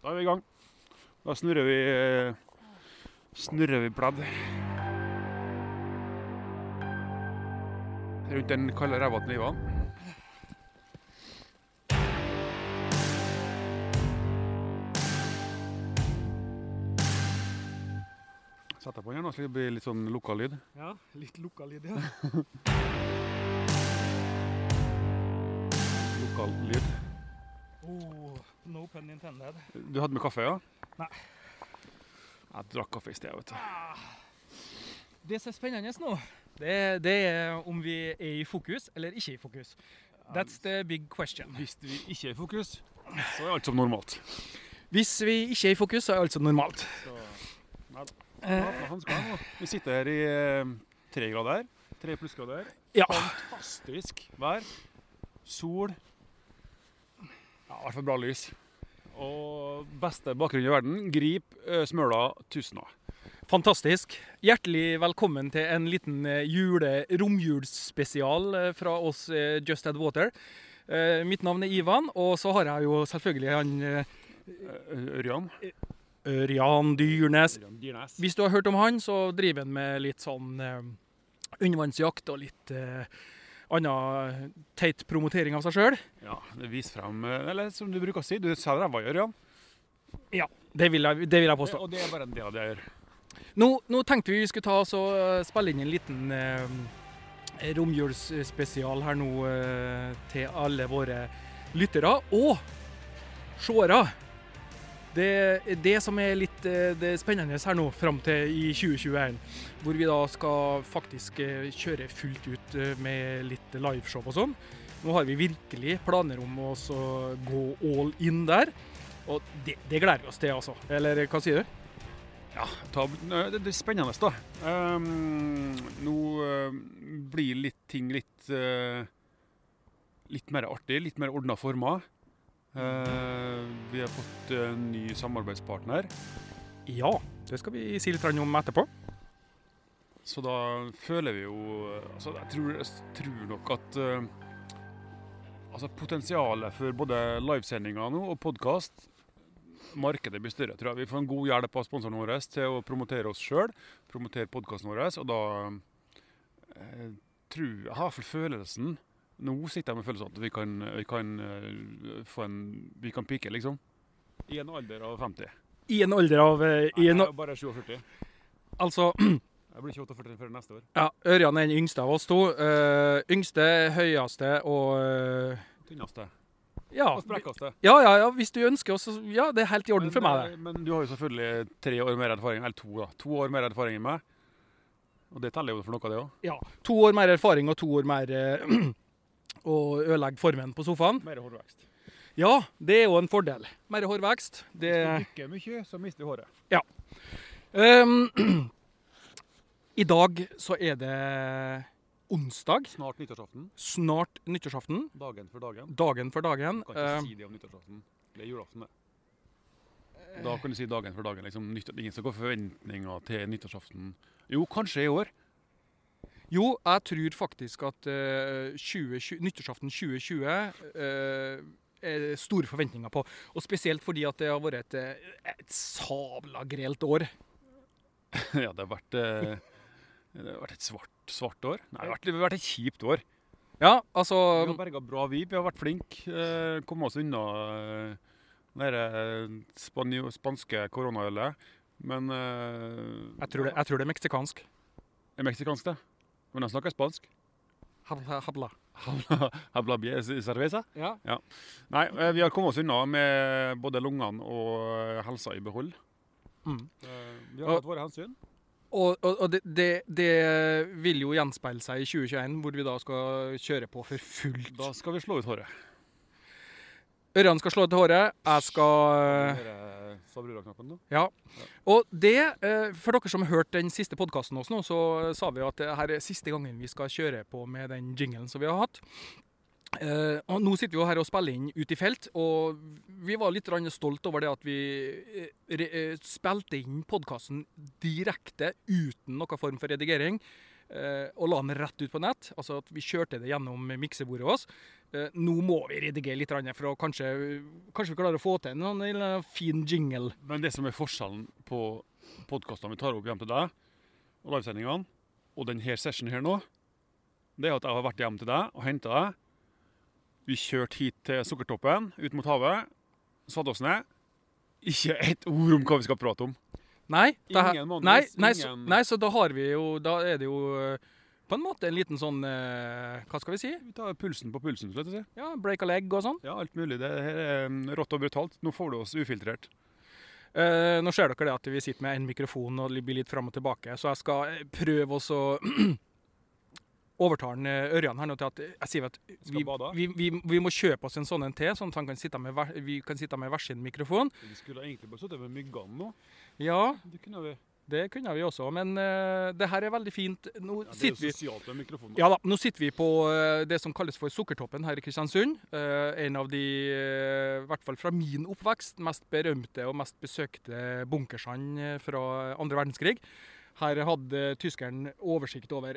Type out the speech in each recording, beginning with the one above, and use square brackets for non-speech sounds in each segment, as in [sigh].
Da er vi i gang. Da snurrer vi snurrer vi pledd. Rundt den kalde ræva til Ivan. Setter på den igjen, så det blir litt sånn lokal lyd. Ja, litt lukka lyd, ja. [laughs] Lokal lyd. No pun intended. Du hadde med kaffe, ja? Nei. Jeg drakk kaffe i sted, vet du. Det som er spennende nå, det, det er om vi er i fokus eller ikke i fokus. That's the big question. Hvis vi ikke er i fokus, så er alt som normalt. Hvis vi ikke er i fokus, så er alt som normalt. Så, nei. Eh, nå. Vi sitter her i eh, tre grader. Tre plussgrader. ja. Fantastisk vær. Sol. Ja, i hvert fall bra lys. Og beste bakgrunn i verden. Grip Smøla Tusna. Fantastisk. Hjertelig velkommen til en liten jule, romjulsspesial fra oss Just Add Water. Mitt navn er Ivan, og så har jeg jo selvfølgelig han Ørjan. Ørjan Dyrnes. Dyrnes. Hvis du har hørt om han, så driver han med litt sånn undervannsjakt og litt annen teit promotering av seg sjøl. Ja, det viser frem eh, Eller som du bruker å si, du sa ræva gjør, Jan. Ja, Det, vil jeg- det vil jeg påstå. Og det er bare en del av det jeg gjør. Nå, nå tenkte vi vi skulle ta oss og eh, spille inn en liten eh, romjulsspesial her nå eh, til alle våre lyttere og seere. Det, det som er litt eh, det spennende her nå fram til i 2021, hvor vi da skal faktisk eh, kjøre fullt ut eh, med litt liveshow og sånn. Nå har vi virkelig planer om å gå all in der. Og det, det gleder vi oss til, altså. Eller hva sier du? Ja, ta, det, det er spennende, da. Um, nå uh, blir litt ting litt uh, Litt mer artig, litt mer ordna former. Eh, vi har fått en ny samarbeidspartner, Ja, det skal vi si litt om etterpå. så da føler vi jo altså Jeg tror, jeg tror nok at eh, altså potensialet for både livesendinger nå og podkast Markedet blir større, tror jeg. Vi får en god hjelp av sponsoren vår til å promotere oss sjøl, promotere podkasten vår. Og da jeg tror jeg, har følelsen Nå sitter jeg med følelsen at vi kan, vi kan eh, få en Vi kan pike, liksom. I en alder av 50. I en alder av eh, i Nei, en, er bare 47. Altså, [clears throat] Jeg blir ikke 48 før neste år. ja, Ørjan er den yngste av oss to. Uh, yngste, høyeste og uh, Tynneste. ja, Og sprekkeste. ja, ja, ja, hvis du ønsker også Ja, det er helt i orden for meg, det. Men, men du har jo selvfølgelig tre år mer erfaring, eller to da. To år mer erfaring enn meg. Og det teller jo for noe, det òg. Ja, To år mer erfaring og to år mer [clears throat] å ødelegge formen på sofaen. Mer hårvekst. Ja, det er jo en fordel. Mer hårvekst. Det Hvis du dykker mye, så mister du håret. Ehm, [clears throat] I dag så er det onsdag. Snart nyttårsaften. Snart nyttårsaften. Dagen for dagen. Dagen for dagen. Du kan ikke Ehm, si det om nyttårsaften. Det er julaften, det. Da kan du si dagen for dagen. Liksom, ingen som gå forventninger til nyttårsaften. Jo, kanskje i år. Jo, jeg tror faktisk at uh, 2020, nyttårsaften 2020 uh, er store forventninger på. Og spesielt fordi at det har vært et, eh, et sabla grelt år. [laughs] ja, det har vært, eh, det har vært et svart, svart år. Nei, det har vært, det har vært et kjipt år. Ja, altså Vi har berga bra vi. Vi har vært flinke. Kom oss unna eh, det eh, spanske koronaølet. Men eh, jeg tror, det, jeg tror det er meksikansk. Er meksikansk, det? Men han snakker spansk. Habla, habla. Habla bien cerveza? Ja. Nei, eh, vi har kommet oss unna med både lungene og eh, helsa i behold. Mm. Eh, Vi har tatt våre hensyn. Og, og, og det, det, det vil jo gjenspeile seg i 2021, hvor vi da skal kjøre på for fullt. Da skal vi slå ut håret. Ørjan skal slå til håret. Jeg skal brura-knappen nå? Ja. Og det, eh, for dere som har hørt den siste podkasten også nå, så sa vi at det her er siste gangen vi skal kjøre på med den jinglen som vi har hatt. Eh, og nå sitter vi jo her og spiller inn ut i felt, og vi var litt stolt over det at vi eh, eh, spilte inn podkasten direkte uten noen form for redigering. eh, og la den rett ut på nett. Altså at vi kjørte det gjennom miksebordet vårt. Eh, nå må vi redigere litt, for kanskje, kanskje vi klarer å få til en en fin jingle. Men det som er forskjellen på podkastene vi tar opp hjem til deg, og livesendingene, og denne sessionen her nå, det er at jeg har vært hjem til deg og henta deg. Vi kjørte hit til Sukkertoppen, ut mot havet. Satte oss ned. Ikke ett ord om hva vi skal prate om. Nei, det Ingen manus, nei, nei, så, nei, så da har vi jo Da er det jo eh, på en måte en liten sånn eh, Hva skal vi si? Vi tar pulsen på pulsen. slett jeg si. Ja, Break a leg og sånn. Ja, alt mulig. Det her er mm, rått og brutalt. Nå får du oss ufiltrert. Eh, nå ser dere det at vi sitter med en mikrofon og blir litt fram og tilbake, så jeg skal eh, prøve å så [clears throat] overtale eh, Ørjan her nå til at jeg sier at vi, vi, vi, vi må kjøpe oss en sånn en til, sånn at kan sitte med, vi kan sitte med hver sin mikrofon. Vi skulle egentlig bare sittet med myggene nå. Ja, Det kunne vi. Det kunne vi også, men uh, det her er veldig fint. Nå Ja, er sitter vi. Ja da, nå sitter vi på uh, det som kalles for Sukkertoppen her i Kristiansund. Uh, en av de, i hvert fall fra min oppvekst, mest berømte og mest besøkte bunkersene fra andre verdenskrig. Her hadde tyskeren oversikt over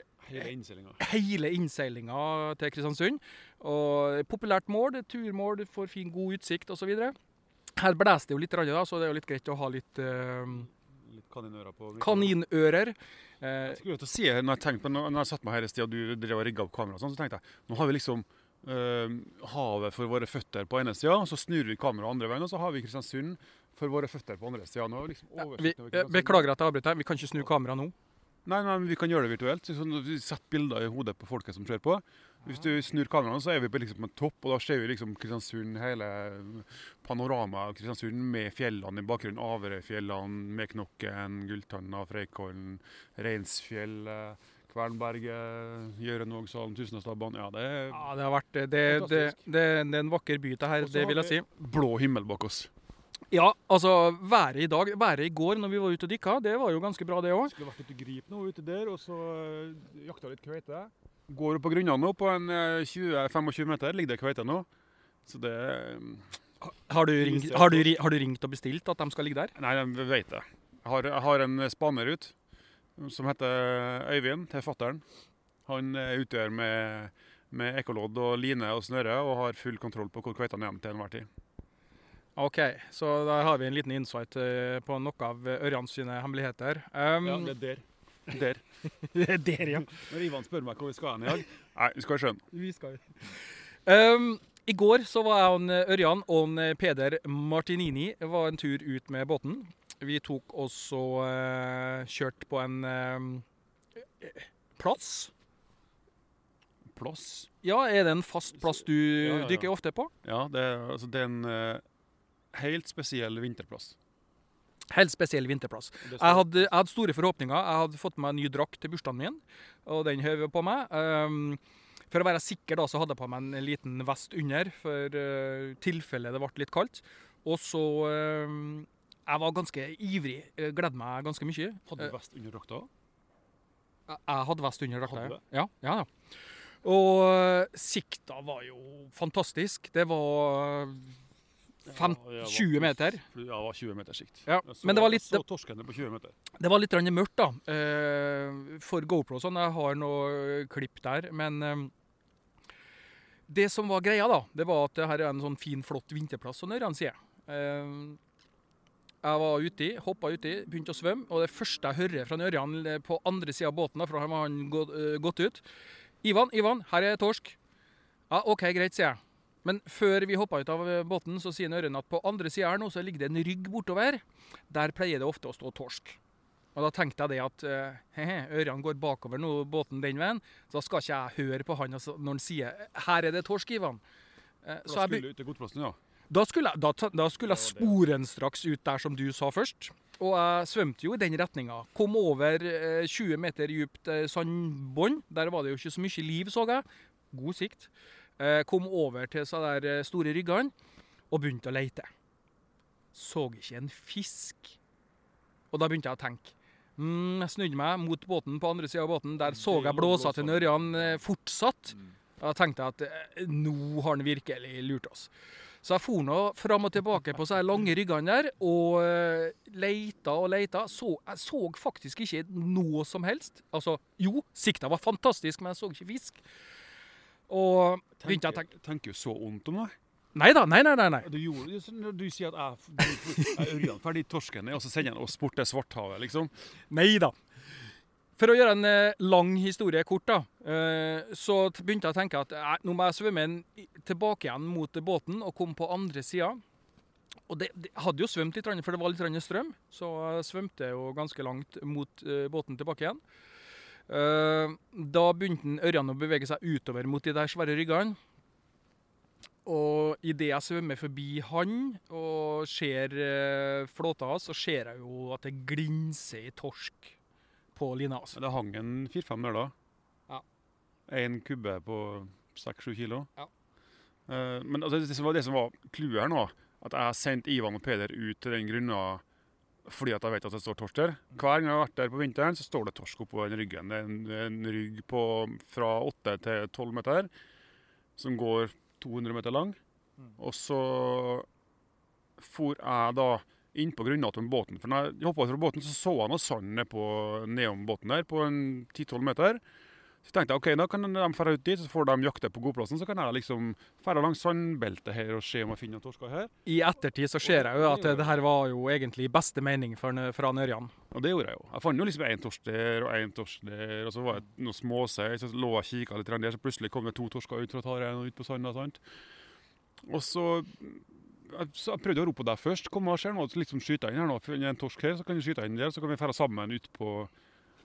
Hele innseilinga til Kristiansund. Og populært mål, turmål, får fin, god utsikt osv. Her blåser det jo litt, da, så det er jo litt greit å ha Litt kaninører på. kaninører. Eh, Jeg skulle til å si, når jeg, tenkte på, når jeg satt meg her i sted og du drev og rigga opp kamera, og sånn, så tenkte jeg nå har vi liksom eh, havet for våre føtter på ene sida, så snur vi kameraet andre veien, og så har vi Kristiansund for våre føtter på andre sida. Vi liksom over eh, beklager at jeg avbryter. Vi kan ikke snu kameraet nå. Nei, men vi kan gjøre det virtuelt. Så sånn, vi setter bilder i hodet på folket som ser på. Hvis du snur kameraet, så er vi på, liksom, en topp, og da ser vi liksom Kristiansund, hele panoramaet av Kristiansund med fjellene i bakgrunnen. Averøyfjellene, Meknokken, Gulltanna, Freikollen, Reinsfjellet, Kvernberget, Gjørenvågsalen, Tusenåstabbanen. Ja, det er Ja, det har vært det, det, det, det, det er en vakker by, det her, det vil jeg si. blå himmel bak oss. Ja, altså været i dag, været i går når vi var ute og dykka, det var jo ganske bra, det òg. Skulle vært ute i grip nå ute der, og så uh, jakta litt kveite. Går opp på grunnene nå, på en eh, 20-25 meter ligger det kveite nå. Så det eh, Har, du ringt- har, du har du ringt og bestilt at de skal ligge der? Nei, jeg vet det. Jeg har, jeg har en spaner ut som heter Øyvind, til fattern. Han er ute her med, med ekkolodd og line og snøre og har full kontroll på hvor kveitene er til enhver tid. OK, så da har vi en liten insight eh, på noe av Ørjans sine hemmeligheter. Um, Ja, det er der. Der. det [laughs] er der, ja. Når Ivan spør meg hvor vi skal hen i dag Nei, vi skal skjønne. Vi skal um, I går så var jeg og Ørjan og en Peder Martinini var en tur ut med båten. Vi tok også uh, kjørt på en uh, plass. Plass. Ja, er det en fast plass du Ja, ja, ja. dykker ofte på? Ja, det er, altså, det er en uh, helt spesiell vinterplass. Helt spesiell vinterplass. Jeg hadde, jeg hadde store forhåpninger. Jeg hadde fått meg en ny drakt til bursdagen min, og den høver på meg. Um, for å være sikker da, så hadde jeg på meg en liten vest under, for uh, tilfelle det ble litt kaldt. Og så um, Jeg var ganske ivrig. Jeg Gledde meg ganske mye. Hadde du vest under drakta? Jeg, jeg hadde vest under drakta. Ja, ja, ja. Og uh, sikta var jo fantastisk. Det var fem, Ja, var 20 meter. Ja, det var 20 meters sikt. Ja, så, men det var litt- så torskene på 20 meter. Det var litt mørkt, da. eh, for GoPro og sånn. Jeg har noe klipp der. Men eh, det som var greia, da, det var at det her er en sånn fin, flott vinterplass, på Ørjan sier. Eh, jeg var uti, hoppa uti, begynte å svømme. Og det første jeg hører fra Ørjan eh, på andre sida av båten, da, for da har han gått ut Ivan, Ivan, her er torsk. Ja, OK, greit, sier jeg. Men før vi hoppa ut av eh, båten, så sier Ørren at på andre sida her nå så ligger det en rygg bortover. Der pleier det ofte å stå torsk. Og da tenkte jeg det at eh, he-he, Ørjan går bakover nå, båten den veien, så da skal ikke jeg høre på han altså, når han sier 'her er det torsk, Ivan'. Eh, så Da skulle du ut til godplassen, ja. da skulle, da, da skulle jeg sporenstraks ut der som du sa først. Og jeg svømte jo i den retninga. Kom over eh, 20 meter dypt sandbånd. Der var det jo ikke så mye liv, så jeg. God sikt. Eh, kom over til så der eh, store ryggene og begynte å leite. Så ikke en fisk. Og da begynte jeg å tenke. Mm, jeg snudde meg mot båten på andre sida av båten. Der så jeg blåsa til. Ørjan eh, fortsatt. Mm. Og da tenkte jeg at nå har han virkelig lurt oss. Så jeg for nå fram og tilbake på de lange ryggene der og leita og leita. Så, jeg så faktisk ikke noe som helst. Altså, jo, sikta var fantastisk, men jeg så ikke fisk. Og begynte jeg å tenke tenker, du så vondt om det. Nei da, nei, nei. Du, gjorde, så du sier at jeg, jeg er Ørjan ferdig torsken, og så sender han oss bort til Svarthavet, liksom. Nei da. For å gjøre en eh, lang historie kort, da, eh, så begynte jeg å tenke at eh, nå må jeg svømme en, tilbake igjen mot båten og komme på andre sida. Og det, det hadde jo svømt litt, for det var litt strøm, så jeg svømte jo ganske langt mot båten tilbake igjen. Eh, da begynte Ørjan å bevege seg utover mot de der svære ryggene. Og idet jeg svømmer forbi han og ser eh, flåta hans, så ser jeg jo at det glinser i torsk på lina hans. Det hang en fire-fem da. Ja. En kubbe på seks-sju kilo. Ja. Eh, men altså, det som var det som var clouet her nå, at jeg har sendt Ivan og Peder ut til den grunna fordi at jeg vet at det står torsk der. Hver gang jeg har vært der på vinteren, så står det torsk oppå den ryggen. Det er en, en rygg på fra 8 til 12 meter, som går 200 meter lang. Mm. Og så for jeg da inn på grunna til båten. For når jeg hoppa fra båten, så så jeg noe sand nedom båten der, på 10-12 meter. Så tenkte jeg ok, da kan de dra ut dit, så får de jakte på godplassen. Så kan jeg liksom dra langs sandbeltet her og se om jeg finner noen torsker her. I ettertid så ser jeg jo at det her var jo egentlig beste mening for, fra Nørjan. Og det gjorde jeg jo. Jeg fant jo liksom én torsk der og én torsk der, og så var det noen småsei. Så lå jeg og kikka litt der, så plutselig kom det to torsker ut fra taren og ut på sanda. sant? Og så jeg, så jeg prøvde å rope deg først. Kom og skjer nå, liksom skyte inn her nå. Finner jeg en torsk her, så kan du skyte inn der, så kan vi dra sammen ut på,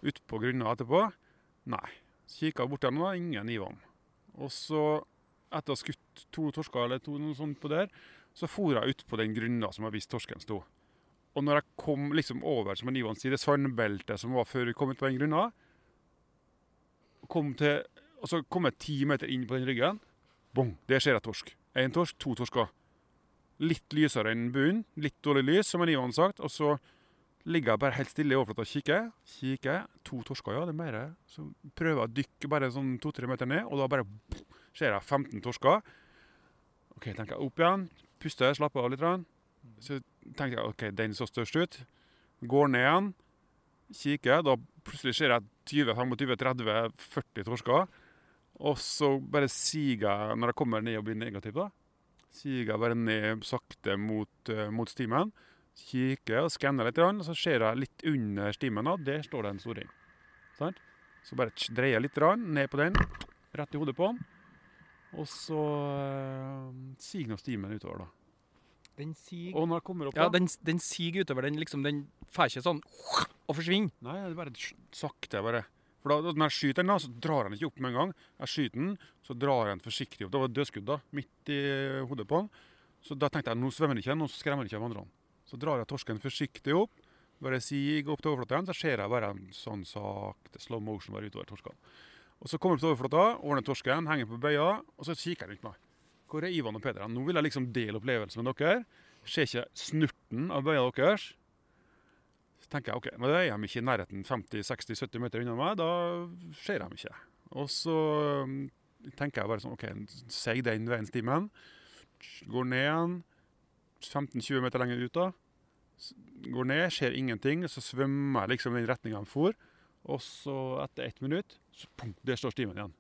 ut på grunna etterpå. Nei. Så kikka jeg bort der, nå, ingen Ivan. Og så, etter å ha skutt to torsker eller to, noe sånt på der, så for jeg ut på den grunna som jeg visste torsken sto. Og når jeg kom liksom over, som en Ivan sier, det sandbeltet som var før vi kom ut på den grunna, kom til, og så kom jeg ti meter inn på den ryggen, bong, der ser jeg torsk. En torsk, to torsker. Litt lysere enn bunnen, litt dårlig lys, som en Ivan sagt, og så ligger jeg bare helt stille i overflata og kikker. Kikker, to torsker, ja, det er mer. Så prøver jeg å dykke bare sånn to-tre meter ned, og da bare ser jeg 15 torsker. Ok, tenker jeg opp igjen, puster, slapper av litt. Så tenker jeg ok, den så størst ut. Går ned igjen, kikker. Da plutselig ser jeg 20-25-30-40 torsker. Og så bare siger jeg, når jeg kommer ned og blir negativ, da, siger jeg bare ned sakte mot, eh, mot stimen. Kikker og skanner litt, og så ser jeg litt under stimen, da, der står det en storring. Sant? Så bare dreier jeg litt ned på den, rett i hodet på den. Og så uh, siger nå stimen utover, da. Den siger Og når den kommer opp, Ja, da den, den siger utover. Den liksom, den får ikke sånn og forsvinner. Nei, det er bare sakte, bare. For da, når jeg skyter den, da, så drar han ikke opp med en gang. Jeg skyter den, så drar han forsiktig opp. Det var dødskudd da, midt i hodet på den. Så da tenkte jeg nå svømmer den ikke, nå skremmer den ikke av andre. Så drar jeg torsken forsiktig opp, bare siger opp til overflata igjen, så ser jeg bare en sånn sakte slow motion bare utover torskene. Og så kommer jeg opp til overflata, ordner torsken, henger på bøya, og så kikker jeg rundt meg. Hvor er Ivan og Peder? Nå vil jeg liksom dele opplevelsen med dere. Ser ikke snurten av bøya deres. Så tenker jeg ok, men er de ikke i nærheten 50-60-70 meter unna meg, da ser de ikke. Og så um, tenker jeg bare sånn, ok, seig den veien stimen, går ned igjen, 15-20 meter lenger ut da, går ned, ser ingenting, så svømmer jeg liksom i den retninga han for, og så etter ett minutt, så pum, der står stimen igjen.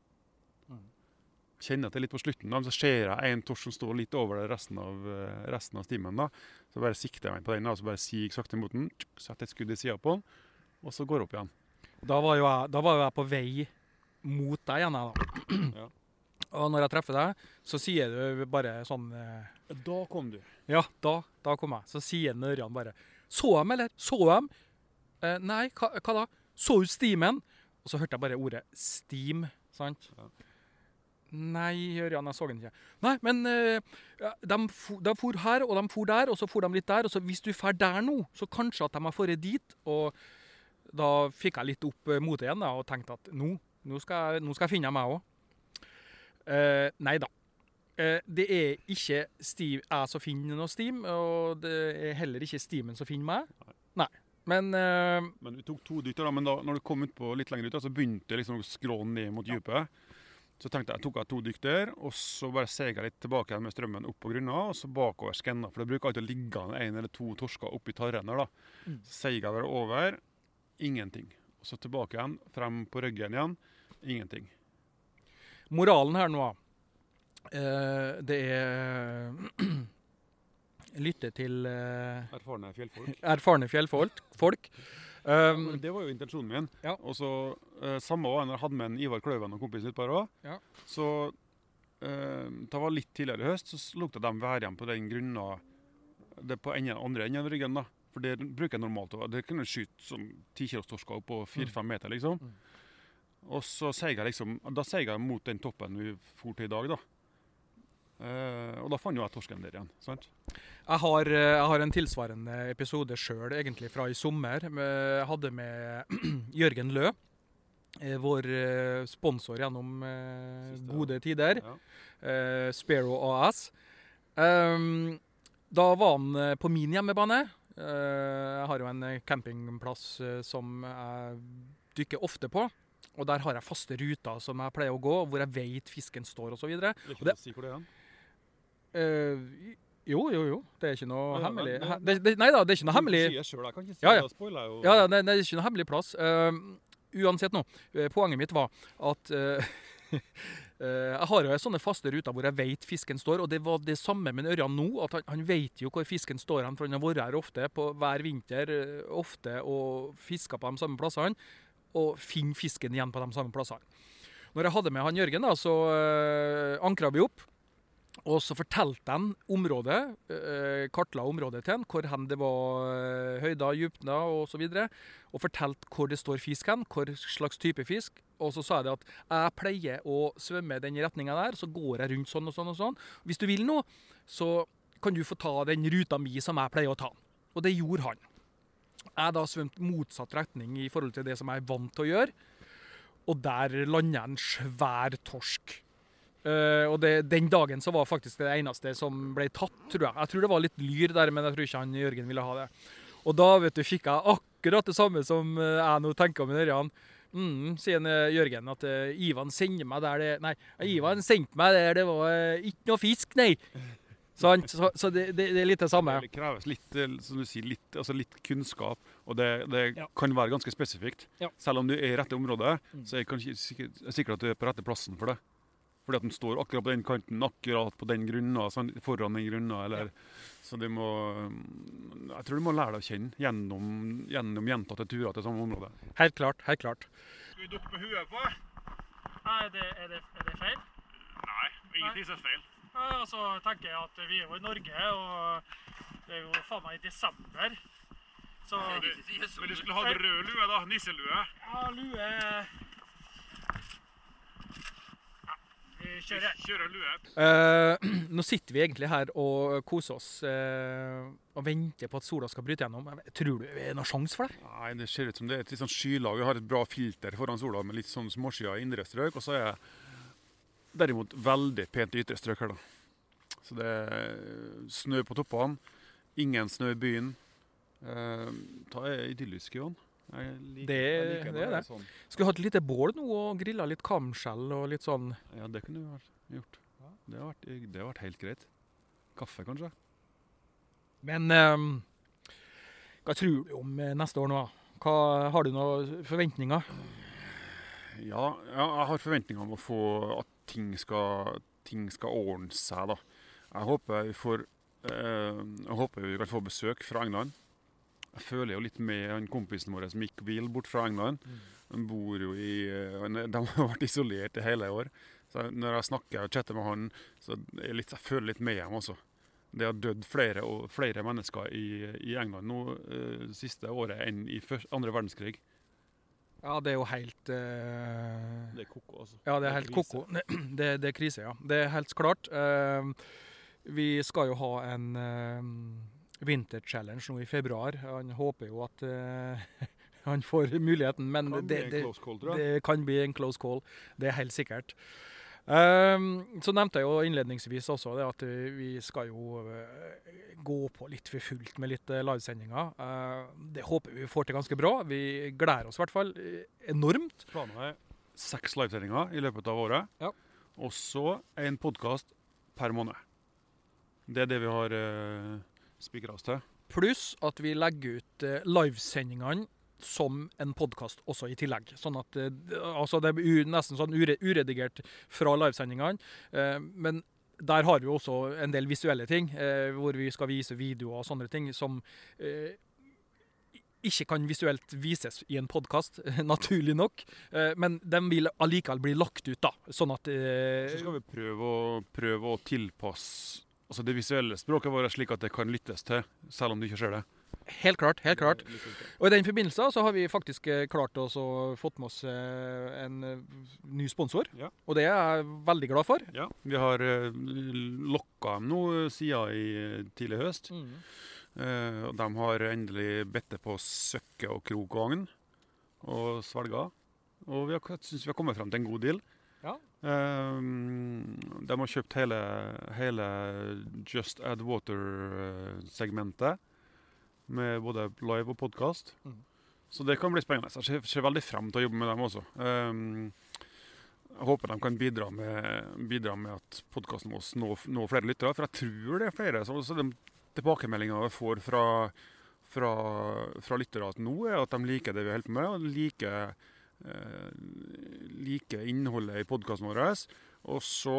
Kjenner at det er litt på slutten, da, men så ser jeg en torsk som står litt over det resten av, eh, resten av stimen da. Så bare sikter jeg meg på den, da, og så bare siger sakte mot den, setter et skudd i siden på den, og så går jeg opp igjen. Da var jo jeg, da var jo jeg på vei mot deg igjen, jeg, da. Ja. Og når jeg treffer deg, så sier du bare sånn eh, Da kom du. Ja, da, da kom jeg. Så sier Nørjan Ørjan bare Så dem, eller? Så dem? Eh, nei, hva, hva da? Så ut stimen? Og så hørte jeg bare ordet steam, sant? Ja. Nei, Ørjan, jeg så den ikke. Nei, men eh, de, for, de for her, og de for der, og så for de litt der. Og så hvis du drar der nå, så kanskje at de har dratt dit. Og da fikk jeg litt opp eh, motet igjen da, og tenkte at nå, nå, skal, jeg, nå skal jeg finne meg òg. Eh, nei da. Uh, det er ikke Steve jeg som finner noe Steam, og det er heller ikke Steamen som finner meg. Nei. Men uh, Men vi tok to dytter, da, men da når du kom ut på litt lenger ut, da, så begynte jeg liksom å skrå ned mot dypet. Så tenkte jeg, tok jeg to dykk der, og så bare jeg litt tilbake med strømmen opp på grunna, og så bakover skanna. For det bruker alltid å ligge en eller to torsker oppi tarren der, da. Mm. Bare over, ingenting. Og så tilbake igjen, frem på ryggen igjen, ingenting. Moralen her nå, eh, det er [clears throat] lytte til eh, Erfarne fjellfolk. erfarne fjellfolk. Folk. Um, det var jo intensjonen min. Ja. Og så eh, Samme var jeg hadde med en Ivar Kløven og kompisen utpå her år. Ja. Så eh, det var litt tidligere i høst, så lukta de være igjen på den grunna det på enden, andre enden av ryggen. da. For det bruker jeg normalt. Det kunne skyte sånn ti kilos torsker på fire-fem meter, liksom. Mm. Og så seig jeg liksom Da seig jeg mot den toppen vi for til i dag, da. Uh, og da fant jo jeg torsken der igjen. sant? Jeg har, eh, jeg har en tilsvarende episode sjøl, egentlig fra i sommer. Jeg hadde med [clears throat] Jørgen Lø, eh, vår sponsor gjennom Siste, gode tider. Ja. Uh, Sparrow AS. Um, da var han på min hjemmebane. Uh, jeg har jo en campingplass som jeg dykker ofte på. Og der har jeg faste ruter som jeg pleier å gå, hvor jeg vet fisken står osv. Det er ikke det- å si hvor det er. Uh, jo, jo, jo. Det er ikke noe Ja, ja, hemmelig. men- He- Det, det, nei da, det er ikke noe hemmelig. Du sier selv, jeg kan ikke si Ja, ja. det, spoiler jo. Ja, ja, det, det er ikke noe hemmelig plass. Uh, uansett nå, eh, poenget mitt var at uh, [laughs] jeg har jo sånne faste ruter hvor jeg vet fisken står, og det var det samme med Ørjan nå. at Han, han vet jo hvor fisken står, han, for han har vært her ofte på hver vinter ofte og fiska på de samme plassene. Og finne fisken igjen på de samme plassene. Når jeg hadde med han Jørgen, da, så øh, ankra vi opp. Og så fortalte han området, øh, kartla området til han, hvor hen det var øh, høyder, dybder osv. Og fortalte hvor det står fisk hen, hvor slags type fisk. Og så sa jeg at jeg pleier å svømme den retninga der, så går jeg rundt sånn og sånn og sånn. Hvis du vil nå, så kan du få ta den ruta mi som jeg pleier å ta. Og det gjorde han. Jeg da svømte motsatt retning i forhold til det som jeg er vant til å gjøre. Og der lander jeg en svær torsk. Uh, og det, den dagen så var faktisk det eneste som ble tatt, tror jeg. Jeg tror det var litt lyr der, men jeg tror ikke han Jørgen ville ha det. Og da vet du, fikk jeg akkurat det samme som eh, jeg nå tenker om Ørjan. Mm, sier eh, Jørgen at uh, Ivan sendte meg der det Nei, Ivan sendte meg der det var uh, ikke noe fisk, nei. Sant? Så, så det, det, det er litt det samme. Det kreves litt, eh, som du sier, litt, altså litt kunnskap, og det, det Ja. kan være ganske spesifikt. Ja. Selv om du er i rette området, Mm. så er det sikker sikkert, er at du er på rette plassen for det. Fordi at den står akkurat på den kanten, akkurat på den grunna, sånn, foran den grunna, eller Så du må mm, Jeg tror du må lære deg å kjenne gjennom, gjennom gjentatte turer til samme område. Helt klart. Helt klart. Skal vi dukke på huet på? Er det, er det, er det feil? Nei, ingenting som er feil. Ja, og så tenker jeg at vi er jo i Norge, og det er jo faen meg i desember. Så Men du skulle ha rød lue, da. Nisselue. ja, lue ja, Vi kjører. Kjøre lue. Eh, [clears throat] nå sitter vi egentlig her og koser oss eh, og venter på at sola skal bryte gjennom. Tror du det er noen sjanse for det? Nei, det ser ut som det er et litt sånn skylag. Vi har et bra filter foran sola med litt sånn småskyer i indre strøk. Og så er derimot veldig pent i ytre strøk her, da. Så det er snø på toppene, ingen snø i byen. Eh, ta idyllisk, Johan. Liker, Det- liker det er det. Sånn. Skulle hatt et lite bål nå og grilla litt kamskjell og litt sånn. Ja, det kunne vi gjort. Det har vært, det har vært helt greit. Kaffe, kanskje? Men eh, hva tror du om eh, neste år nå? Hva, har du noen forventninger? Ja, ja, jeg har forventninger om å få at ting skal, ting skal ordne seg, da. Jeg håper vi får eh, Jeg håper vi kan få besøk fra England. Jeg føler jo litt med han kompisen vår som gikk vill bort fra England. Han bor jo i eh, han [laughs] De har vært isolert i hele år. Så når jeg snakker og chatter med han, så jeg, litt, jeg føler litt med dem. Det har dødd flere, og flere mennesker i, i England nå eh, siste året enn i første, andre verdenskrig. Ja, det er jo helt uh... Det er koko, altså. Ja, det er helt koko. [clears throat] Det, det er krise, ja. Det er helt klart. Uh, vi skal jo ha en uh, Winter Challenge nå i februar. Han håper jo at [laughs] han får muligheten, men Kan det, det, call, det kan bli en close call. Det er helt sikkert. Eh, så nevnte jeg jo innledningsvis også det at vi skal jo eh, gå på litt for fullt med litt eh, livesendinger. Eh, det håper vi får til ganske bra. Vi gleder oss i hvert fall eh, enormt. Planen er seks livesendinger i løpet av året. Ja. Og så en podkast per måned. Det er det vi har spikra oss til. Pluss at vi legger ut livesendingene som en podkast også i tillegg. Sånn at eh, altså Det er nesten sånn uredigert fra livesendingene. Eh, men der har vi også en del visuelle ting, eh, hvor vi skal vise videoer og sånne ting som ikke kan visuelt vises i en podkast, [laughs] naturlig nok. Men de vil allikevel bli lagt ut, da. Sånn at Så skal vi prøve å, prøve å tilpasse altså det visuelle språket vårt slik at det kan lyttes til, selv om du ikke ser det. Helt klart. helt klart. Og I den forbindelse så har vi faktisk eh, klart oss å fått med oss eh, en eh, ny sponsor. Ja. Og det er jeg veldig glad for. Ja, vi har uh, lokka dem nå siden i tidlig høst. Mm. og de har endelig bedt det på søkke og krok og agn og svelga. Og vi syns vi har kommet frem til en god deal. Ja. Eh, de har kjøpt hele, hele Just Add Water-segmentet. Med både live og podkast. Mm. Så det kan bli spennende. Jeg ser, ser veldig frem til å jobbe med dem også. Um, jeg håper de kan bidra med, bidra med at podkasten vår når, når flere lyttere. For jeg tror det er flere. Så, så de tilbakemeldingene jeg får fra, fra, fra lyttere at nå, er at de liker det vi holder på med, og liker, eh, liker innholdet i podkasten vår. Og så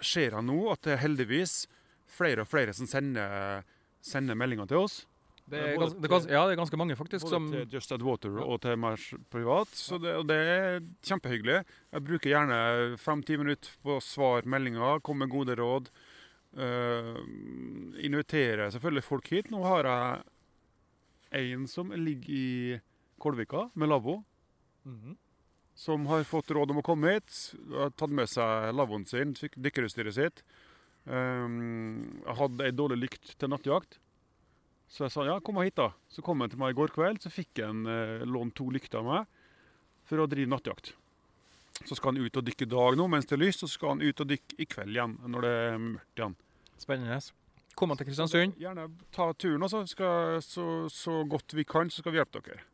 ser jeg nå at det er heldigvis flere og flere som sender, sender meldinger til oss. Det er, ganske, det ja, det er ganske mange, faktisk. Både som... til Just Add Water og til meg privat. Så det, og det er kjempehyggelig. Jeg bruker gjerne fem-ti minutter på å svare meldinger, komme med gode råd. Uh, inviterer selvfølgelig folk hit. Nå har jeg en som ligger i Kolvika med lavvo. Mhm. Som har fått råd om å komme hit. Har tatt med seg lavvoen sin, dykkerutstyret sitt. Um, hadde ei dårlig lykt til nattjakt. Så jeg sa ja, kom hit, da. Så kom han til meg i går kveld, så fikk han eh, lånt to lykter av meg for å drive nattjakt. Så skal han ut og dykke i dag nå mens det er lyst, og så skal han ut og dykke i kveld igjen når det er mørkt igjen. Spennende. Kom han til Kristiansund. Gjerne ta turen, altså. Skal, så, så godt vi kan, så skal vi hjelpe dere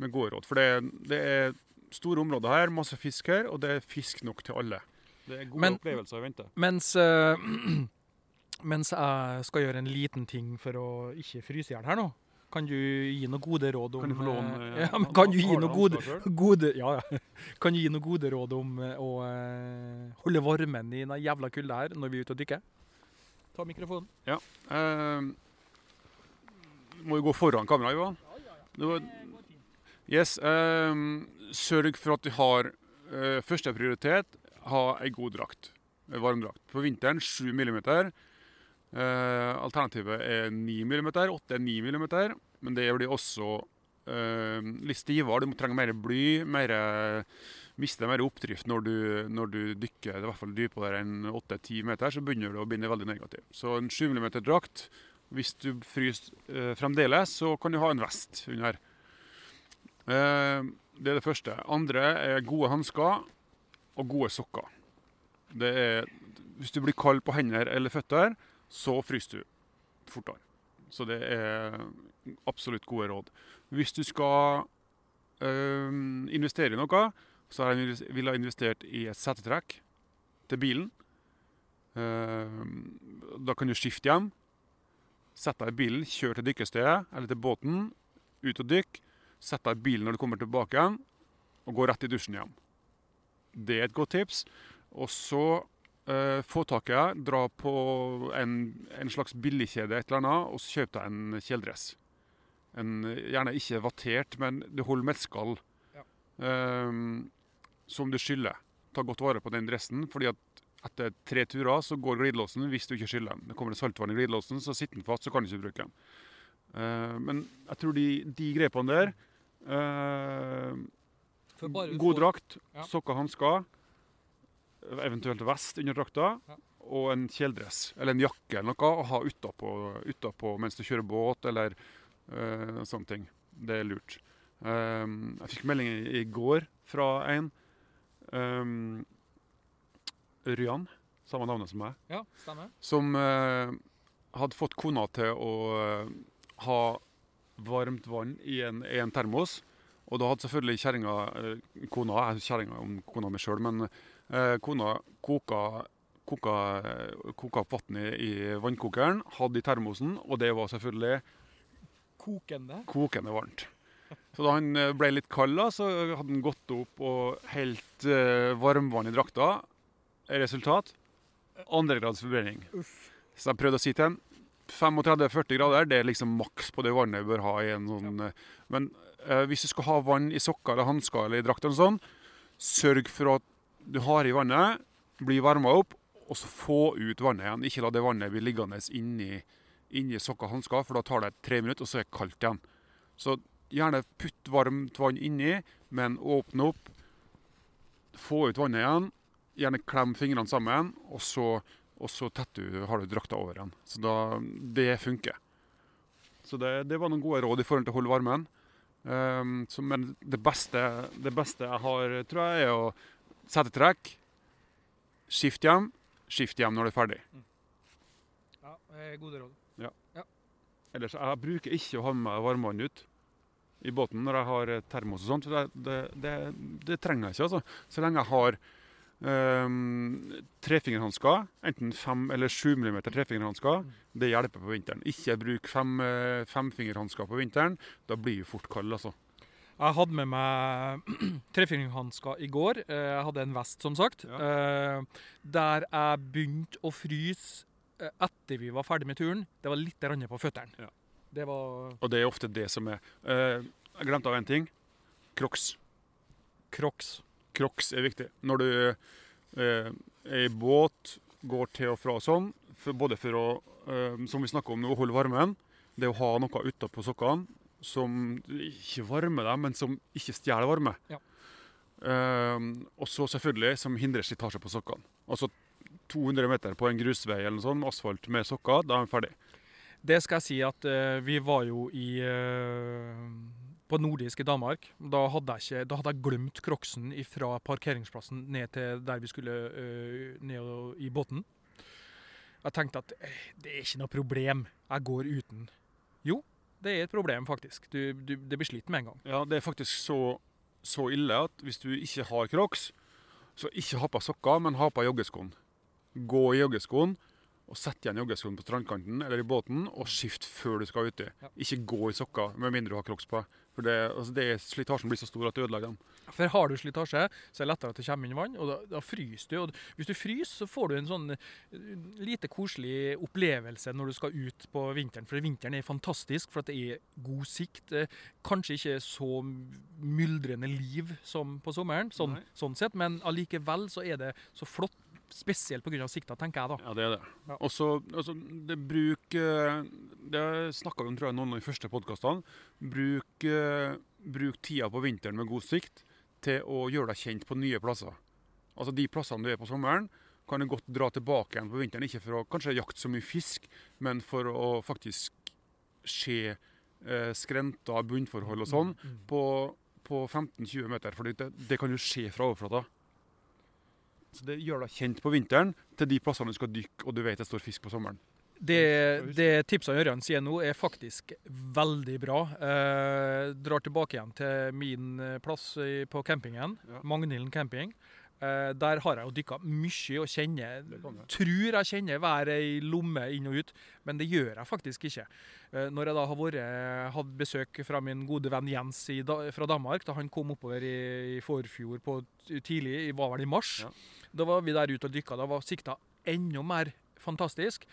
med gode råd. For det, det er store områder her, masse fisk her, og det er fisk nok til alle. Det er gode Men- opplevelser i vente. Mens, eh, [clears throat] mens jeg skal gjøre en liten ting for å ikke fryse i hjel her nå, kan du gi noen gode råd om Kan du få låne eh, [laughs] eh, ja, men Kan du gi noen gode, gode Ja, ja. [laughs] Kan du gi noen gode råd om eh, å holde varmen i den jævla kulda her når vi er ute og dykker? Ta mikrofonen. Eh, må jo gå foran kameraet, Ivan. Ja, Det var, yes, eh, sørg for at du har uh, første prioritet, ha ei god drakt. En varmdrakt. På vinteren 7 mm. Eh, alternativet er 9 mm. 8 er 9 mm. Men det blir også uh, litt stivere. Du må trenge mer bly. Mer, mister mer oppdrift når du, når du dykker i hvert fall dypere enn 8-10 meter. Så begynner du å binde veldig negativt. Så en 7 mm drakt Hvis du fryser uh, fremdeles, så kan du ha en vest under. Uh, det er det første. Andre er gode hansker og gode sokker. Det er, hvis du blir kald på hender eller føtter, så fryser du fortere. Så det er absolutt gode råd. Hvis du skal øh, investere i noe, så har jeg ville investert i et settetrekk til bilen. Eh, da kan du skifte hjem. Sett deg i bilen, kjør til dykkestedet eller til båten, ut og dykk. Sett deg i bilen når du kommer tilbake igjen, og gå rett i dusjen hjem. Det er et godt tips. Og så få tak i deg, dra på en, en slags billigkjede et eller annet, og så kjøp deg en kjeledress. En, gjerne ikke vattert, men det holder med et skall. Ja. um, som du skyller. Ta godt vare på den dressen, fordi at etter tre turer så går glidelåsen hvis du ikke skyller den. Det kommer det saltvann i glidelåsen, så sitter den fast, så kan du ikke bruke den. Uh, men jeg tror de, de grepene der uh, God drakt, Ja. sokker, hansker, eventuelt vest under drakta, Ja. og en kjeledress eller en jakke eller noe å ha utapå, utapå mens du kjører båt eller uh, sånne ting. Det er lurt. Um, jeg fikk melding i, i går fra en um, Ryan, samme navnet som meg, Ja, stemmer. som uh, hadde fått kona til å uh, ha varmt vann i en, i en termos. Og da hadde selvfølgelig kjerringa Kona jeg er kjerringa om kona mi sjøl, men kona koka, koka, eh, koka opp vann i, vannkokeren, hadde i termosen, og det var selvfølgelig Kokende. kokende varmt. Så da han eh, ble litt kald, så hadde han gått opp og helt uh, varmvann i drakta. Resultat andregrads forbrenning. Så jeg prøvde å si til han 35-40 grader det er liksom maks på det vannet vi bør ha i en sånn ja. Men uh, hvis du skal ha vann i sokker eller hansker eller i drakt, eller sånn, sørg for at du har i vannet, blir varma opp, og så få ut vannet igjen. Ikke la det vannet bli liggende inni, inni sokker og hansker, for da tar det tre minutter, og så er det kaldt igjen. Så gjerne putt varmt vann inni, men åpne opp. Få ut vannet igjen. Gjerne klem fingrene sammen, og så, og så du, har du drakta over igjen. Så da, det funker. Så det, det, var noen gode råd i forhold til å holde varmen. Um, så, men det beste, det beste, jeg har, tror jeg, er å sette trekk, skift hjem, skift hjem når du er ferdig. Ja, gode råd. Ja. ja. Ellers, jeg bruker ikke å ha med meg varmvann ut i båten når jeg har termos og sånt. Det, det, det, det trenger jeg ikke, altså. Så lenge jeg har Um, trefingerhansker, enten 5 eller 7 mm trefingerhansker, mm. det hjelper på vinteren. Ikke bruk fem, eh, femfingerhansker på vinteren. Da blir du fort kald. altså. Jeg hadde med meg [clears throat] trefingerhansker i går. Eh, jeg hadde en vest, som sagt. Ja. Eh, der jeg begynte å fryse etter vi var ferdig med turen. Det var litt på føttene. Ja. Det var Og det er ofte det som er Jeg glemte av én ting. Crocs. Crocs. Crocs er viktig. Når du eh, er i båt, går til og fra sånn, både for å, eh, som vi snakker om nå, holde varmen, det å ha noe utapå sokkene som ikke varmer deg, men som ikke stjeler varme. Ja. Eh, og så selvfølgelig som hindrer slitasje på sokkene. Altså 200 meter på en grusvei eller noe sånt, asfalt med sokker, da er vi ferdig. Det skal jeg si at uh, vi var jo i uh, på nordisk i Danmark. Da hadde jeg, ikke, da hadde jeg glemt crocsen fra parkeringsplassen ned til der vi skulle uh, ned i båten. Jeg tenkte at det er ikke noe problem, jeg går uten. Jo, det er et problem, faktisk. Du, du, det blir slitt med en gang. Ja, det er faktisk så, så ille at hvis du ikke har crocs, så ikke ha på sokker, men ha på joggeskoen. Gå i joggeskoen og sett igjen joggeskoen på strandkanten eller i båten og skift før du skal uti. Ja. Ikke gå i sokker med mindre du har crocs på. For det, altså det, Slitasjen blir så stor at det ødelegger dem. For Har du slitasje, så er det lettere at det kommer inn vann, og da, da fryser du. Og hvis du fryser, så får du en sånn eh, lite koselig opplevelse når du skal ut på vinteren. For vinteren er fantastisk, for det er god sikt. Eh, kanskje ikke så myldrende liv som på sommeren, sånn, sånn sett, men allikevel så er det så flott Spesielt pga. sikta, tenker jeg da. Ja, det er det. Ja. Også, altså, det bruk eh, Det snakka vi om tror jeg, noen av de første podkastene. Bruk, uh, bruk, tida på vinteren med god sikt til å gjøre deg kjent på nye plasser. Altså De plassene du er på sommeren, kan du godt dra tilbake igjen på vinteren. Ikke for å kanskje jakte så mye fisk, men for å faktisk se eh, skrenter, bunnforhold og sånn mm, mm. på, på 15-20 meter. For det, det kan jo skje fra overflata. Så det gjør deg kjent på vinteren til de plassene du skal dykke og du vet det står fisk på sommeren. Det, det tipsene Ørjan sier nå, er faktisk veldig bra. Eh, drar tilbake igjen til min eh, plass på campingen, ja. Magnhilden camping. Eh, der har jeg jo dykka mye og kjenner Tror jeg kjenner hver ei lomme inn og ut, men det gjør jeg faktisk ikke. Eh, når jeg da har vært, hatt besøk fra min gode venn Jens i, fra Danmark, da han kom oppover i, i forfjor på, tidlig, var vel i mars. Ja. Da var vi der ute og dykka. Da var sikta enda mer fantastisk.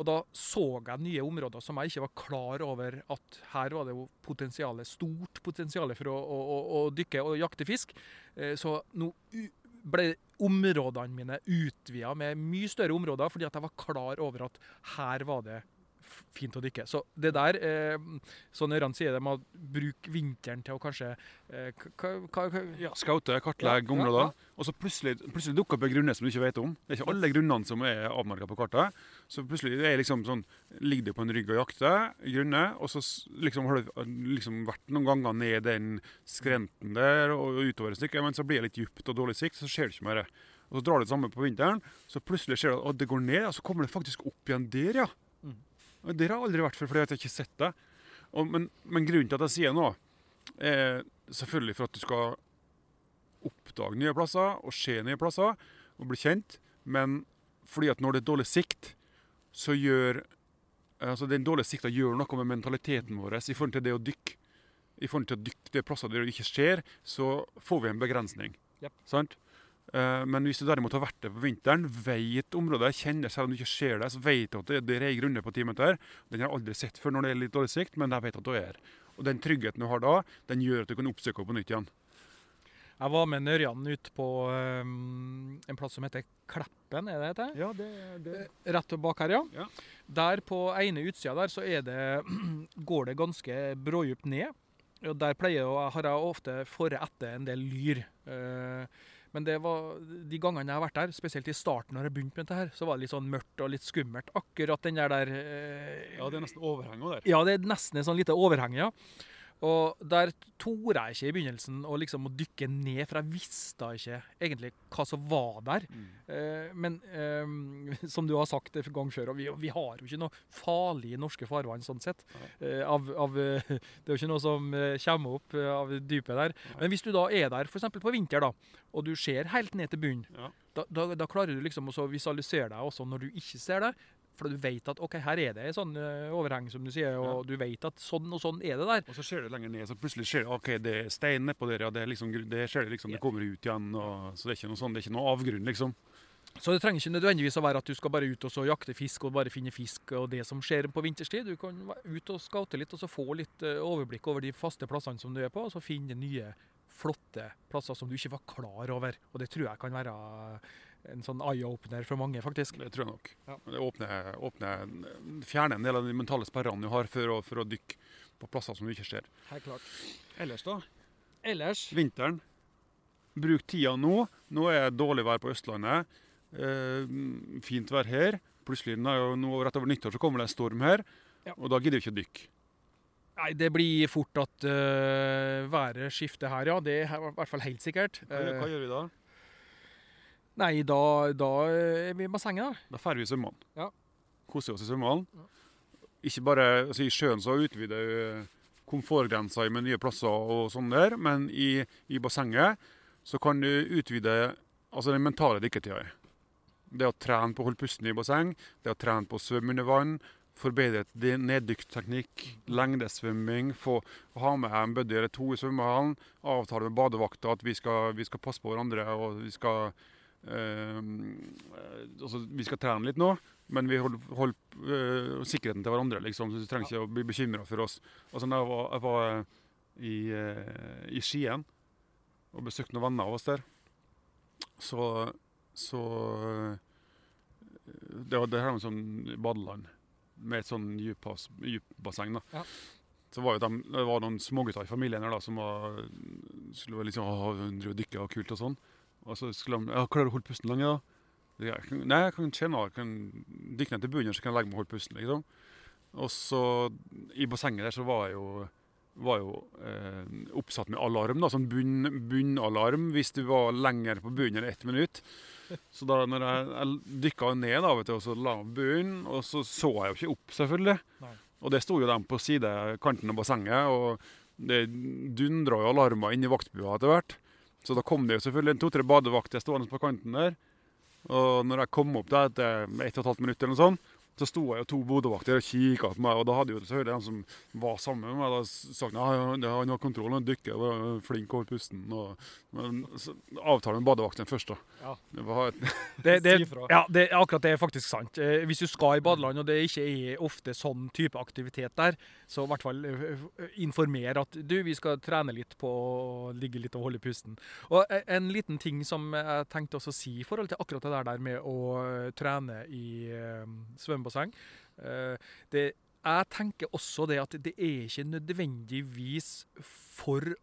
Og da så jeg nye områder som jeg ikke var klar over at her var det jo potensialet, stort potensial for å, å, å, dykke og jakte fisk. Eh, så nå ble områdene mine utvida med mye større områder, fordi at jeg var klar over at her var det fint å dykke. Så det der, eh, sånn Ørjan sier, det med å bruke vinteren til å kanskje eh, ja, Scoute, kartlegge ja, områder. Ja, og så plutselig, plutselig dukker opp en grunne som du ikke vet om. Det er ikke alle grunnene som er avmerka på kartet. Så plutselig er liksom sånn, ligger du på en rygg og jakter grunne, og så liksom, har du liksom vært noen ganger ned den skrenten der og utover et stykke, men så blir det litt dypt og dårlig sikt, så ser du ikke mer. Og så drar du det samme på vinteren, så plutselig ser du at det går ned, og så kommer det faktisk opp igjen der, ja. Det har jeg aldri vært før, fordi jeg har ikke sett det. Og, men, men, grunnen til at jeg sier noe, er selvfølgelig for at du skal oppdage nye plasser og se nye plasser og bli kjent. Men fordi at når det er dårlig sikt, så gjør altså Den dårlige sikta gjør noe med mentaliteten vår i forhold til det å dykke. i forhold til å dykke det plasser der det ikke skjer, så får vi en begrensning. Yep. Sant? Eh, Men hvis du derimot har vært der på vinteren, vet området, kjenner selv om du ikke ser det, så vet du at det, er ei grunne på ti meter. Den har jeg aldri sett før når det er litt dårlig sikt, men jeg vet at du er her. Og den tryggheten du har da, den gjør at du kan oppsøke henne på nytt igjen. Jeg var med Nørjan ut på um, en plass som heter Kleppen, er det det heter? Ja, det, det. Rett bak her, ja. Ja. Der på ene utsida der så er det, [clears throat] går det ganske brådypt ned. Og der pleier jeg, har jeg ofte fore etter en del lyr. Eh, men det var, de gangene jeg har vært der, spesielt i starten når jeg begynte med dette, her, så var det litt sånn mørkt og litt skummelt. Akkurat den der der eh, ja, det er nesten overhenget der. Ja, det er nesten et sånn lite overheng, ja. Og der torde jeg ikke i begynnelsen å liksom å dykke ned, for jeg visste ikke egentlig hva som var der. Mm. Eh, men eh, [laughs] som du har sagt en gang før, og vi, vi har jo ikke noe farlig i norske farvann sånn sett. Eh, av, av, [laughs] det er jo ikke noe som eh, kommer opp eh, av dypet der. Nei. Men hvis du da er der f.eks. på vinter, da, og du ser helt ned til bunnen, Ja. da, da, da klarer du liksom å visualisere deg også når du ikke ser det. For du vet at ok, her er det en sånn eh, overheng, som du sier, og du vet at sånn og sånn er det der. Og så ser du lenger ned, så plutselig ser du ok, det er stein nedpå der, ja, det, er liksom, det ser du liksom, det kommer ut igjen. Og, så det er ikke noe sånn, det er ikke noe avgrunn, liksom. Så det trenger ikke nødvendigvis å være at du skal bare ut og så jakte fisk og bare finne fisk og det som skjer på vinterstid. Du kan være ut og scoute litt og så få litt eh, overblikk over de faste plassene som du er på, og så finne nye flotte plasser som du ikke var klar over. Og det tror jeg kan være en sånn eye-opener for mange, faktisk. Det tror jeg nok. Ja. Det åpner, åpner, fjerner en del av de mentale sperrene du har for å, for å dykke på plasser som du ikke ser. Helt klart. Ellers da? Ellers Vinteren. Bruk tida nå. Nå er det dårlig vær på Østlandet. Eh, fint vær her. Plutselig nå, rett over nyttår så kommer det en storm her. Ja. Og da gidder vi ikke å dykke. Nei, det blir fort at uh, været skifter her, ja. Det er i hvert fall helt sikkert. Hva, hva Eh, gjør vi da? Nei, da, da er vi i bassenget, da. Da drar vi i svømmehallen. Ja. Koser oss i svømmehallen. Ja. Ikke bare altså I sjøen så utvider vi komfortgrensa med nye plasser og sånn der, men i, i bassenget så kan du utvide altså den mentale dykketida. Det å trene på å holde pusten i basseng, det å trene på å svømme under vann, forbedret neddykkteknikk, lengdesvømming, få ha med en buddy eller to i svømmehallen, avtale med badevakta at vi skal, vi skal passe på hverandre og vi skal eh, altså, Vi skal trene litt nå, men vi holder, holder eh, sikkerheten til hverandre, liksom, så du trenger ikke å bli bekymra for oss. Altså, når jeg var, jeg var eh, i, eh, i Skien og besøkte noen venner av oss der, så, så Det var det her med sånn badeland med et sånn dypbasseng. da. Ja. Så var dem, det var noen smågutter i familien her da, som var, skulle liksom, «Åh, dykke og kult og sånn. Og så skulle han ja, 'Klarer du å holde pusten lenge?' da? Jeg kan, nei, jeg kan kjenne jeg kan dykke ned til bunnen, så kan jeg legge meg og holde pusten. liksom. Og så i bassenget der så var jeg jo, var jo eh, oppsatt med alarm, da, sånn bunn, bunnalarm hvis du var lenger på bunnen enn ett minutt. Så da når jeg, jeg dykka ned, da, vet du, og så la meg på bunnen, og så så jeg jo ikke opp, selvfølgelig. Nei. Og det sto jo dem på sidekanten av bassenget, og det dundra jo alarmer inn i vaktbua etter hvert. Så da kom det jo selvfølgelig to-tre badevakter stående på kanten der. Og når jeg kom opp der etter ett og et halvt minutt, eller noe sånt, så sto jeg jo to bodevakter og kikka på meg. Og da hadde jo selvfølgelig de som var sammen med meg, da sagt at ja, han har kontroll, han dykker, og er flink over pusten. Og, men så avtale med badevakten først, da. Ja. Det var et, [laughs] Det, det, ja, det, akkurat det er faktisk sant. Eh, hvis du skal i badeland, og det ikke er ofte sånn type aktivitet der, så i hvert fall eh, informer at du, vi skal trene litt på å ligge litt og holde pusten. Og eh, en liten ting som jeg tenkte også å si i forhold til akkurat det der, med å trene i eh, svømmebasseng. Eh, det, jeg tenker også det at det er ikke nødvendigvis for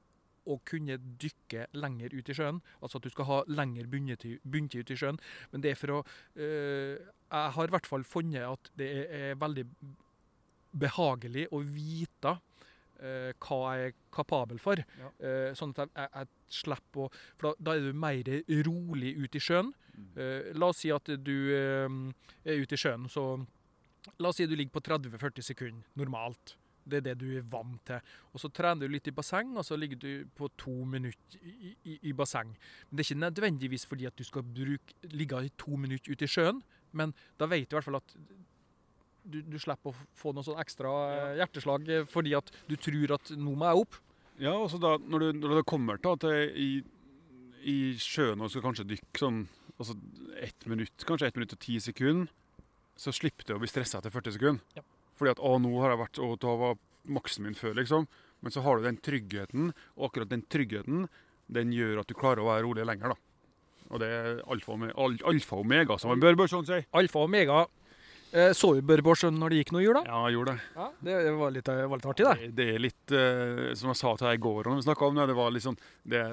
å kunne dykke lenger ut i sjøen. Altså at du skal ha lengre bunnetid ut i sjøen. Men det er for å øh, Jeg har i hvert fall funnet at det er veldig behagelig å vite eh, hva jeg er kapabel for. Ja. Eh, sånn at jeg, jeg, jeg slipper å For da, da er du mer rolig ute i sjøen. Eh, la oss si at du eh, er ute i sjøen, så La oss si du ligger på 30-40 sekunder normalt. Det er det du er vant til. Og så trener du litt i basseng, og så ligger du på to minutter i, i, i basseng. Men det er ikke nødvendigvis fordi at du skal bruke, ligge i to minutter ute i sjøen, men da vet du i hvert fall at du, du slipper å få noe sånn ekstra eh, hjerteslag eh, fordi at du tror at nå må jeg opp. Ja, og så da, når du, når det kommer til i, i sjøen og skal kanskje dykke sånn altså ett minutt, kanskje ett minutt og ti sekunder, så slipper du å bli stressa etter 40 sekunder. Ja. Fordi at 'å, nå har jeg vært og da var maksen min før', liksom. Men så har du den tryggheten, og akkurat den tryggheten den gjør at du klarer å være rolig lenger. da. Og det er alfa og, omega, alfa omega, som man Bør bør sånn si. Alfa og omega. Eh, så du Børborsen når det gikk noe jul, da? Ja, jeg gjorde det. Ja, det var litt, var litt artig, det. Det, er litt uh, Som jeg sa til deg i går, når vi snakka om det, det var sånn Det,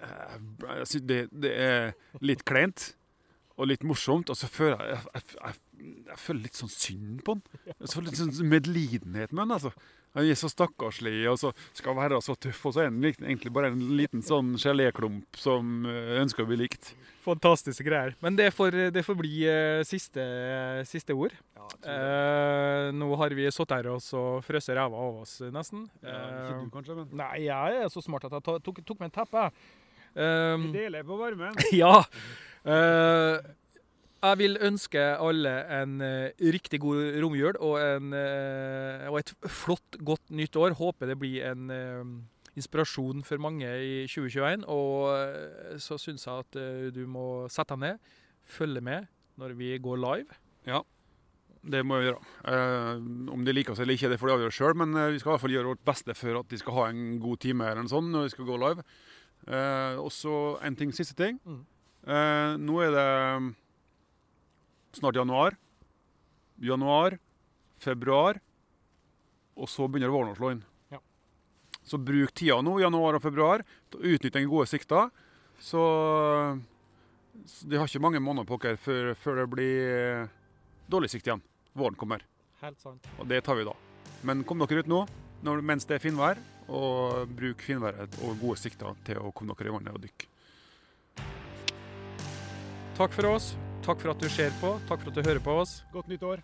eh, det, det er litt kleint og litt morsomt. Og så føler Jeg, jeg, jeg, jeg føler litt sånn synd på han. Jeg føler litt sånn medlidenhet med han. altså. Han er så stakkarslig og så skal være så tøff, og så er han egentlig bare en liten sånn geléklump som eh, ønsker å bli likt. Fantastiske greier. Men det får, det får bli eh, siste, siste ord. Eh, nå har vi sittet her og så frøst ræva av oss, nesten. ikke du, kanskje, men Eh, nei, jeg er så smart at jeg tok, tok med en teppe. Vi Um, deler på varmen. [laughs] ja. Eh, jeg vil ønske alle en eh, riktig god romjul og, en, eh, og et flott, godt nytt år. Håper det blir en eh, inspirasjon for mange i 2021. Og så syns jeg at du må sette deg ned, følge med når vi går live. Ja, Det må vi gjøre. Eh, om de liker oss eller ikke, det får de avgjøre sjøl, men vi skal i hvert fall gjøre vårt beste for at de skal ha en god time eller noe sånt når vi skal gå live. Eh, og så en ting, siste ting. Mm. Eh, nå er det snart januar. Januar, februar, og så begynner våren å slå inn. Ja. Så bruk tida nå, januar og februar, til å utnytte den gode sikta. Så, så de har ikke mange måneder på dere før, før det blir eh, dårlig sikt igjen. Våren kommer, Helt sant. og det tar vi da. Men kom dere ut nå når, mens det er finvær, og bruk finværet og gode sikter til å komme dere i vannet og dykke. Takk for oss. Takk for at du ser på. Takk for at du hører på oss. Godt nytt år.